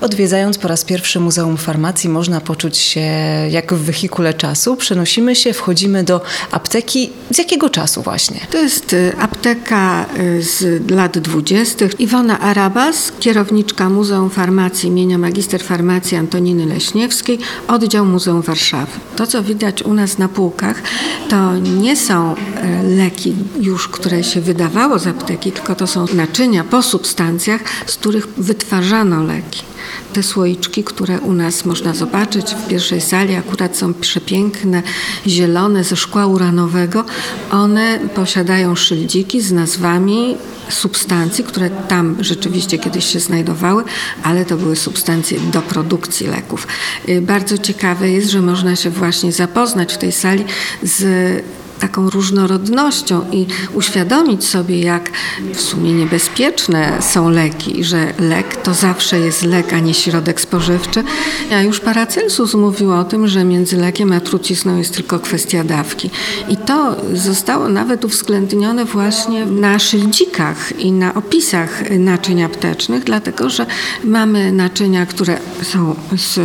Odwiedzając po raz pierwszy Muzeum Farmacji można poczuć się jak w wehikule czasu. Przenosimy się, wchodzimy do apteki. Z jakiego czasu właśnie? To jest y, apteka y, z lat dwudziestych. Iwona Arabas, kierowniczka Muzeum Farmacji imienia magister farmacji Antoniny Leśniewskiej, oddział Muzeum Warszawy. To, co widać u nas na półkach, to nie są y, leki już, które się wydawało z apteki, tylko to są naczynia po substancjach, z których wytwarzano leki. Te słoiczki, które u nas można zobaczyć w pierwszej sali, akurat są przepiękne, zielone, ze szkła uranowego. One posiadają szyldziki z nazwami substancji, które tam rzeczywiście kiedyś się znajdowały, ale to były substancje do produkcji leków. Bardzo ciekawe jest, że można się właśnie zapoznać w tej sali z taką różnorodnością i uświadomić sobie, jak w sumie niebezpieczne są leki, że lek to zawsze jest lek, a nie środek spożywczy. Ja już Paracelsus mówił o tym, że między lekiem a trucizną jest tylko kwestia dawki. I to zostało nawet uwzględnione właśnie na szyldikach i na opisach naczyń aptecznych, dlatego że mamy naczynia, które są z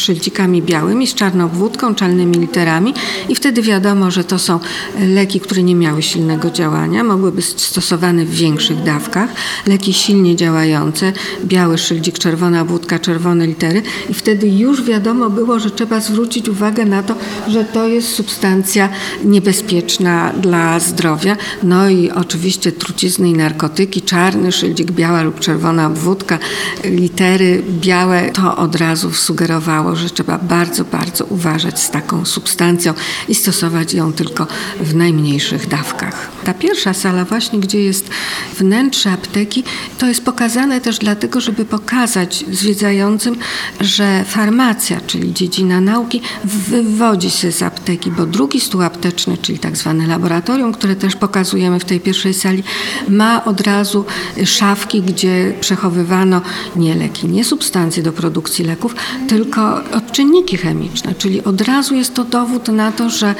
szyldikami białymi, z czarną obwódką, czarnymi literami i wtedy wiadomo, że to są leki, które nie miały silnego działania, mogły być stosowane w większych dawkach. Leki silnie działające, biały szyldik, czerwona wódka, czerwone litery i wtedy już wiadomo było, że trzeba zwrócić uwagę na to, że to jest substancja niebezpieczna dla zdrowia. No i oczywiście trucizny i narkotyki, czarny szyldik, biała lub czerwona obwódka, litery białe, to od razu sugerowało, że trzeba bardzo, bardzo uważać z taką substancją i stosować ją tylko w najmniejszych dawkach. Ta pierwsza sala właśnie, gdzie jest wnętrze apteki, to jest pokazane też dlatego, żeby pokazać zwiedzającym, że farmacja, czyli dziedzina nauki, wywodzi się z apteki, bo drugi stół apteczny, czyli tak zwane laboratorium, które też pokazujemy w tej pierwszej sali, ma od razu szafki, gdzie przechowywano nie leki, nie substancje do produkcji leków, tylko odczynniki chemiczne, czyli od razu jest to dowód na to, że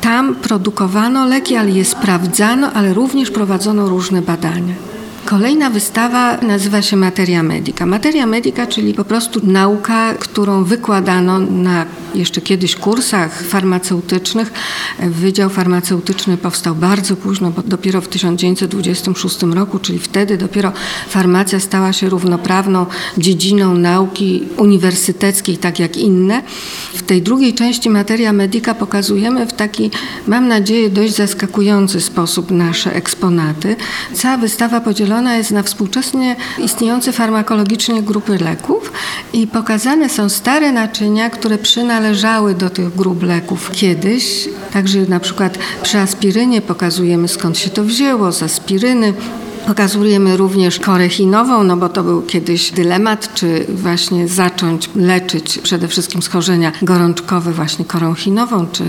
tam produkowano leki, ale je sprawdzano, ale również prowadzono różne badania. Kolejna wystawa nazywa się Materia Medica. Materia Medica, czyli po prostu nauka, którą wykładano na jeszcze kiedyś kursach farmaceutycznych. Wydział farmaceutyczny powstał bardzo późno, bo dopiero w 1926 roku, czyli wtedy dopiero farmacja stała się równoprawną dziedziną nauki uniwersyteckiej, tak jak inne. W tej drugiej części Materia Medica pokazujemy w taki, mam nadzieję, dość zaskakujący sposób nasze eksponaty. Cała wystawa podzielona jest na współczesnie istniejące farmakologicznie grupy leków i pokazane są stare naczynia, które przynależały do tych grup leków kiedyś. Także na przykład przy aspirynie pokazujemy skąd się to wzięło, z aspiryny. Pokazujemy również korę chinową, no bo to był kiedyś dylemat, czy właśnie zacząć leczyć przede wszystkim schorzenia gorączkowe właśnie korą chinową, czy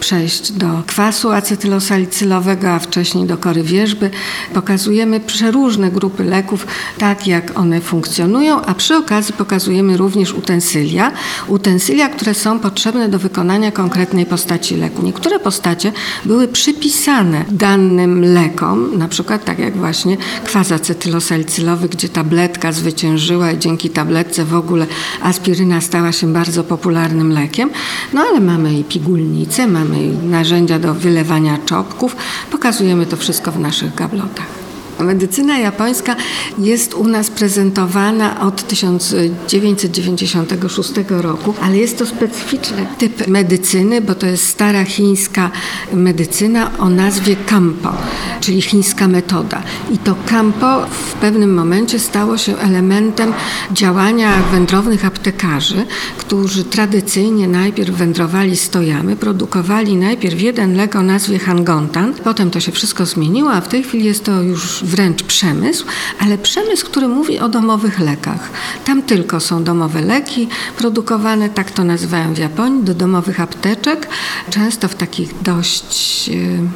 przejść do kwasu acetylosalicylowego, a wcześniej do kory wierzby. Pokazujemy przeróżne grupy leków, tak jak one funkcjonują, a przy okazji pokazujemy również utensylia. Utensylia, które są potrzebne do wykonania konkretnej postaci leku. Niektóre postacie były przypisane danym lekom, na przykład tak jak właśnie kwas acetylosalicylowany, gdzie tabletka zwyciężyła i dzięki tabletce w ogóle aspiryna stała się bardzo popularnym lekiem. No ale mamy i pigułnice, mamy i narzędzia do wylewania czopków. Pokazujemy to wszystko w naszych gablotach. Medycyna japońska jest u nas prezentowana od 1996 roku, ale jest to specyficzny typ medycyny, bo to jest stara chińska medycyna o nazwie Kampo, czyli chińska metoda. I to Kampo w pewnym momencie stało się elementem działania wędrownych aptekarzy, którzy tradycyjnie najpierw wędrowali stojamy, produkowali najpierw jeden lek o nazwie Hangontan, potem to się wszystko zmieniło, a w tej chwili jest to już wręcz przemysł, ale przemysł, który mówi o domowych lekach. Tam tylko są domowe leki produkowane, tak to nazywają w Japonii, do domowych apteczek, często w takich dość e,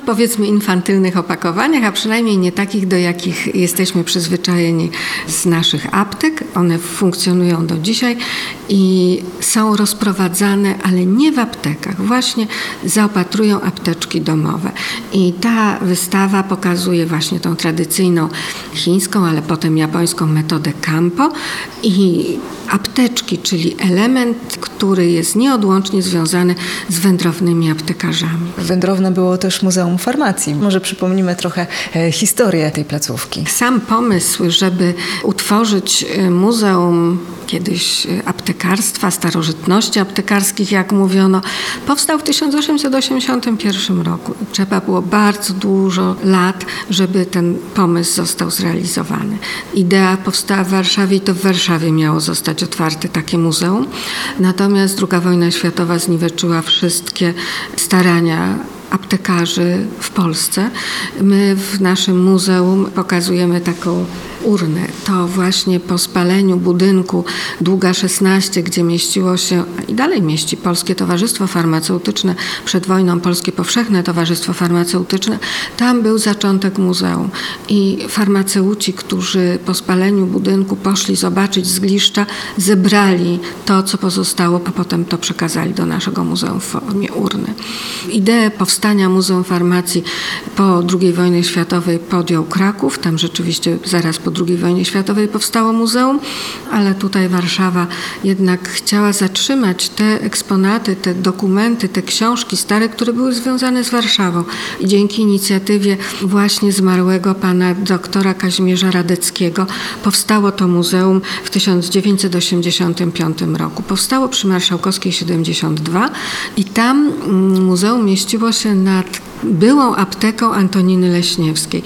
powiedzmy infantylnych opakowaniach, a przynajmniej nie takich, do jakich jesteśmy przyzwyczajeni z naszych aptek. One funkcjonują do dzisiaj i są rozprowadzane, ale nie w aptekach. Właśnie zaopatrują apteczki domowe. I ta wystawa pokazuje właśnie tą tradycyjną chińską, ale potem japońską metodę Campo i apteczki, czyli element, który jest nieodłącznie związany z wędrownymi aptekarzami. Wędrowne było też Muzeum Farmacji. Może przypomnimy trochę e, historię tej placówki. Sam pomysł, żeby utworzyć e, muzeum kiedyś e, aptekarstwa, starożytności aptekarskich, jak mówiono, powstał w 1881 roku. Trzeba było bardzo dużo lat, żeby ten pomysł został zrealizowany. Idea powstała w Warszawie i to w Warszawie miało zostać otwarte takie muzeum. Natomiast II wojna światowa zniweczyła wszystkie starania aptekarzy w Polsce. My w naszym muzeum pokazujemy taką urnę. To właśnie po spaleniu budynku Długa 16, gdzie mieściło się i dalej mieści Polskie Towarzystwo Farmaceutyczne, przed wojną Polskie Powszechne Towarzystwo Farmaceutyczne, tam był zaczątek muzeum. I farmaceuci, którzy po spaleniu budynku poszli zobaczyć zgliszcza, zebrali to, co pozostało, a potem to przekazali do naszego muzeum w formie urny. Ideę powstania Muzeum Farmacji po II wojnie światowej podjął Kraków. Tam rzeczywiście zaraz po II wojnie światowej powstało muzeum, ale tutaj Warszawa jednak chciała zatrzymać te eksponaty, te dokumenty, te książki stare, które były związane z Warszawą. I dzięki inicjatywie właśnie zmarłego pana doktora Kazimierza Radeckiego powstało to muzeum w 1985 roku. Powstało przy Marszałkowskiej 72 i tam mm, muzeum mieściło się nad byłą apteką Antoniny Leśniewskiej.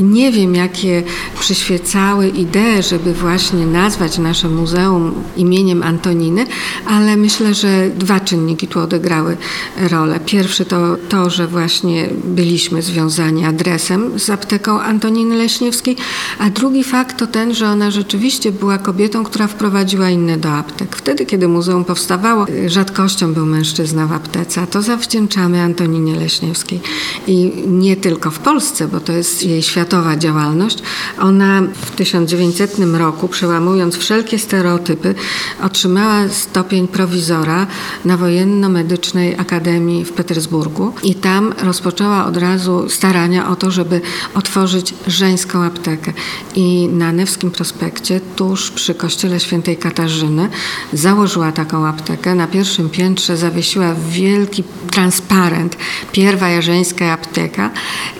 Nie wiem, jakie przyświecały idee, żeby właśnie nazwać nasze muzeum imieniem Antoniny, ale myślę, że dwa czynniki tu odegrały rolę. Pierwszy to to, że właśnie byliśmy związani adresem z apteką Antoniny Leśniewskiej, a drugi fakt to ten, że ona rzeczywiście była kobietą, która wprowadziła inne do aptek. Wtedy, kiedy muzeum powstawało, rzadkością był mężczyzna w aptece, a to zawdzięczamy Antoninie Leśniewskiej i nie tylko w Polsce, bo to jest jej światowa działalność. Ona w 1900 roku, przełamując wszelkie stereotypy, otrzymała stopień prowizora na Wojenno-Medycznej Akademii w Petersburgu i tam rozpoczęła od razu starania o to, żeby otworzyć żeńską aptekę. I na Newskim Prospekcie, tuż przy kościele świętej Katarzyny, założyła taką aptekę. Na pierwszym piętrze zawiesiła wielki transparent Pierwa żeńska apteka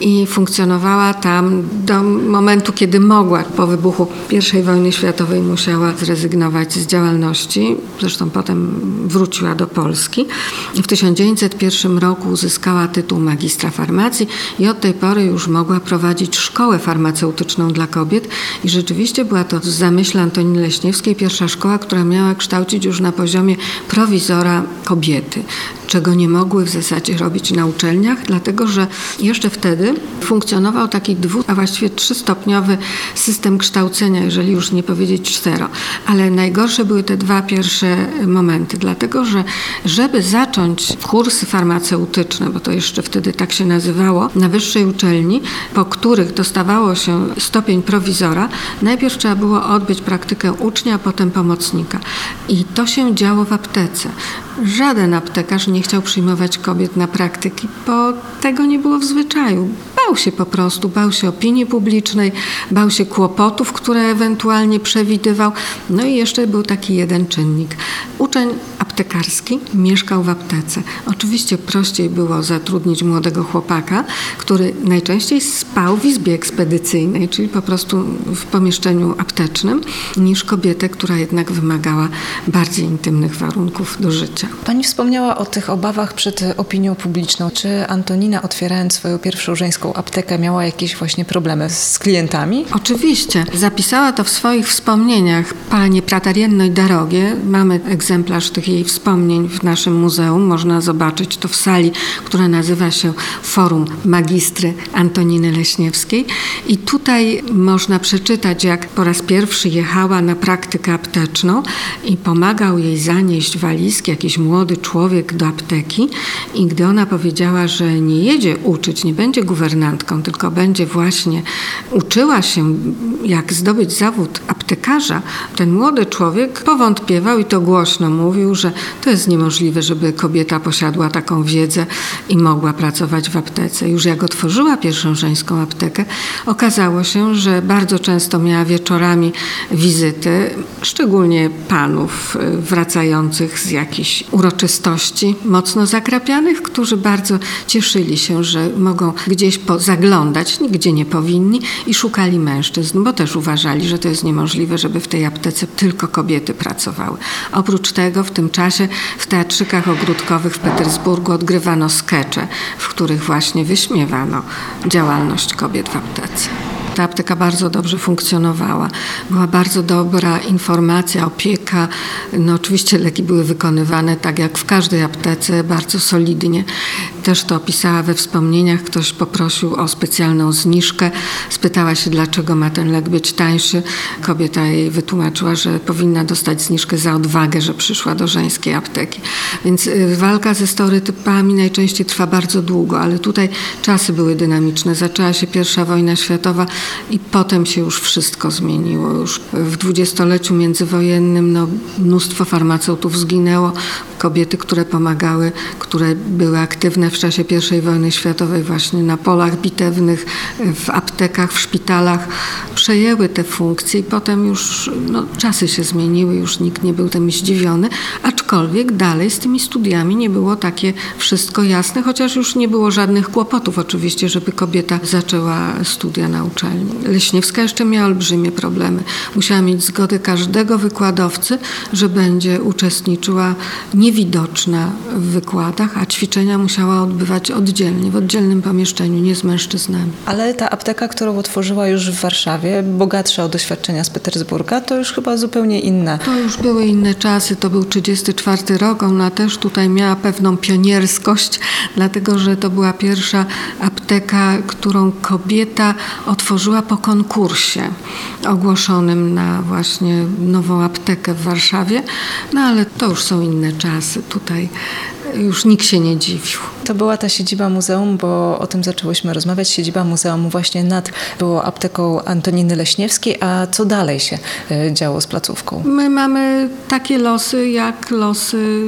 i funkcjonowała tam do momentu, kiedy mogła. Po wybuchu I wojny światowej musiała zrezygnować z działalności, zresztą potem wróciła do Polski. W 1901 roku uzyskała tytuł magistra farmacji i od tej pory już mogła prowadzić szkołę farmaceutyczną dla kobiet i rzeczywiście była to z zamyśle Antoniny Leśniewskiej pierwsza szkoła, która miała kształcić już na poziomie prowizora kobiety czego nie mogły w zasadzie robić na uczelniach, dlatego że jeszcze wtedy funkcjonował taki dwu, a właściwie trzystopniowy system kształcenia, jeżeli już nie powiedzieć cztero. Ale najgorsze były te dwa pierwsze momenty, dlatego że żeby zacząć kursy farmaceutyczne, bo to jeszcze wtedy tak się nazywało, na wyższej uczelni, po których dostawało się stopień prowizora, najpierw trzeba było odbyć praktykę ucznia, a potem pomocnika. I to się działo w aptece. Żaden aptekarz nie chciał przyjmować kobiet na praktyki, bo tego nie było w zwyczaju. Bał się po prostu, bał się opinii publicznej, bał się kłopotów, które ewentualnie przewidywał. No i jeszcze był taki jeden czynnik. Uczeń aptekarski mieszkał w aptece. Oczywiście prościej było zatrudnić młodego chłopaka, który najczęściej spał w izbie ekspedycyjnej, czyli po prostu w pomieszczeniu aptecznym, niż kobietę, która jednak wymagała bardziej intymnych warunków do życia. Pani wspomniała o tych obawach przed opinią publiczną. Czy Antonina otwierając swoją pierwszą żeńską aptekę miała jakieś właśnie problemy z klientami? Oczywiście. Zapisała to w swoich wspomnieniach. Panie Pratarienno i Darogie. Mamy egzemplarz tych jej wspomnień w naszym muzeum. Można zobaczyć to w sali, która nazywa się Forum Magistry Antoniny Leśniewskiej. I tutaj można przeczytać, jak po raz pierwszy jechała na praktykę apteczną i pomagał jej zanieść walizki jakiś młody człowiek do apteki. I gdy ona powiedziała, że nie jedzie uczyć, nie będzie guwernantką, tylko będzie właśnie uczyła się, jak zdobyć zawód apteki, aptekarza, ten młody człowiek powątpiewał i to głośno mówił, że to jest niemożliwe, żeby kobieta posiadła taką wiedzę i mogła pracować w aptece. Już jak otworzyła pierwszą żeńską aptekę, okazało się, że bardzo często miała wieczorami wizyty, szczególnie panów y, wracających z jakichś uroczystości mocno zakrapianych, którzy bardzo cieszyli się, że mogą gdzieś zaglądać, nigdzie nie powinni i szukali mężczyzn, bo też uważali, że to jest niemożliwe, żeby w tej aptece tylko kobiety pracowały. Oprócz tego w tym czasie w teatrzykach ogródkowych w Petersburgu odgrywano skecze, w których właśnie wyśmiewano działalność kobiet w aptece. Ta apteka bardzo dobrze funkcjonowała. Była bardzo dobra informacja, opieka. No oczywiście leki były wykonywane tak jak w każdej aptece, bardzo solidnie. Też to opisała we wspomnieniach. Ktoś poprosił o specjalną zniżkę. Spytała się, dlaczego ma ten lek być tańszy. Kobieta jej wytłumaczyła, że powinna dostać zniżkę za odwagę, że przyszła do żeńskiej apteki. Więc y, walka ze stereotypami najczęściej trwa bardzo długo, ale tutaj czasy były dynamiczne. Zaczęła się pierwsza wojna światowa i potem się już wszystko zmieniło. Już w dwudziestoleciu międzywojennym no, mnóstwo farmaceutów zginęło. Kobiety, które pomagały, które były aktywne w czasie I wojny światowej właśnie na polach bitewnych, w aptekach, w szpitalach, przejęły te funkcje i potem już no, czasy się zmieniły, już nikt nie był tym zdziwiony, aczkolwiek dalej z tymi studiami nie było takie wszystko jasne, chociaż już nie było żadnych kłopotów oczywiście, żeby kobieta zaczęła studia na uczelni. Leśniewska jeszcze miała olbrzymie problemy. Musiała mieć zgodę każdego wykładowcy, że będzie uczestniczyła niewidoczna w wykładach, a ćwiczenia musiała odbywać oddzielnie, w oddzielnym pomieszczeniu, nie z mężczyznami. Ale ta apteka, którą otworzyła już w Warszawie, bogatsza o doświadczenia z Petersburga, to już chyba zupełnie inna. To już były inne czasy, to był 34 rok, ona też tutaj miała pewną pionierskość, dlatego że to była pierwsza apteka, którą kobieta otworzyła po konkursie ogłoszonym na właśnie nową aptekę w Warszawie, no ale to już są inne czasy. Tutaj już nikt się nie dziwił. To była ta siedziba muzeum, bo o tym zaczęłyśmy rozmawiać. Siedziba muzeum właśnie nad było apteką Antoniny Leśniewskiej, a co dalej się e, działo z placówką? My mamy takie losy jak losy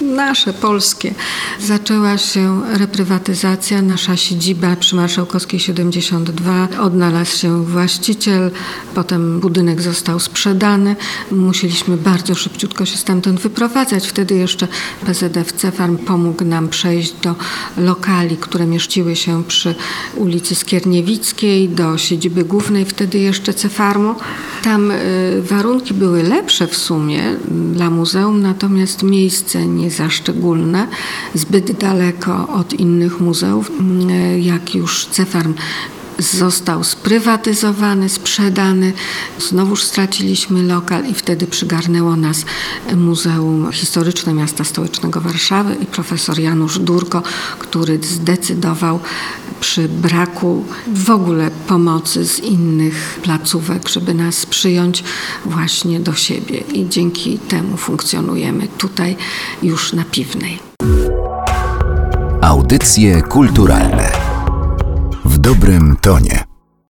nasze, polskie. Zaczęła się reprywatyzacja, nasza siedziba przy Marszałkowskiej 72. Odnalazł się właściciel, potem budynek został sprzedany. Musieliśmy bardzo szybciutko się stamtąd wyprowadzać. Wtedy jeszcze PZF Cefarm pomógł nam przejść do lokali, które mieściły się przy ulicy Skierniewickiej, do siedziby głównej, wtedy jeszcze Cefarmu. Tam y, warunki były lepsze w sumie dla muzeum, natomiast miejsce nie za szczególne, zbyt daleko od innych muzeów. Y, jak już Cefarm został sprywatyzowany, sprzedany. Znowuż straciliśmy lokal i wtedy przygarnęło nas Muzeum Historyczne Miasta Stołecznego Warszawy i profesor Janusz Durko, który zdecydował przy braku w ogóle pomocy z innych placówek, żeby nas przyjąć właśnie do siebie i dzięki temu funkcjonujemy tutaj już na Piwnej. Audycje kulturalne w dobrym tonie.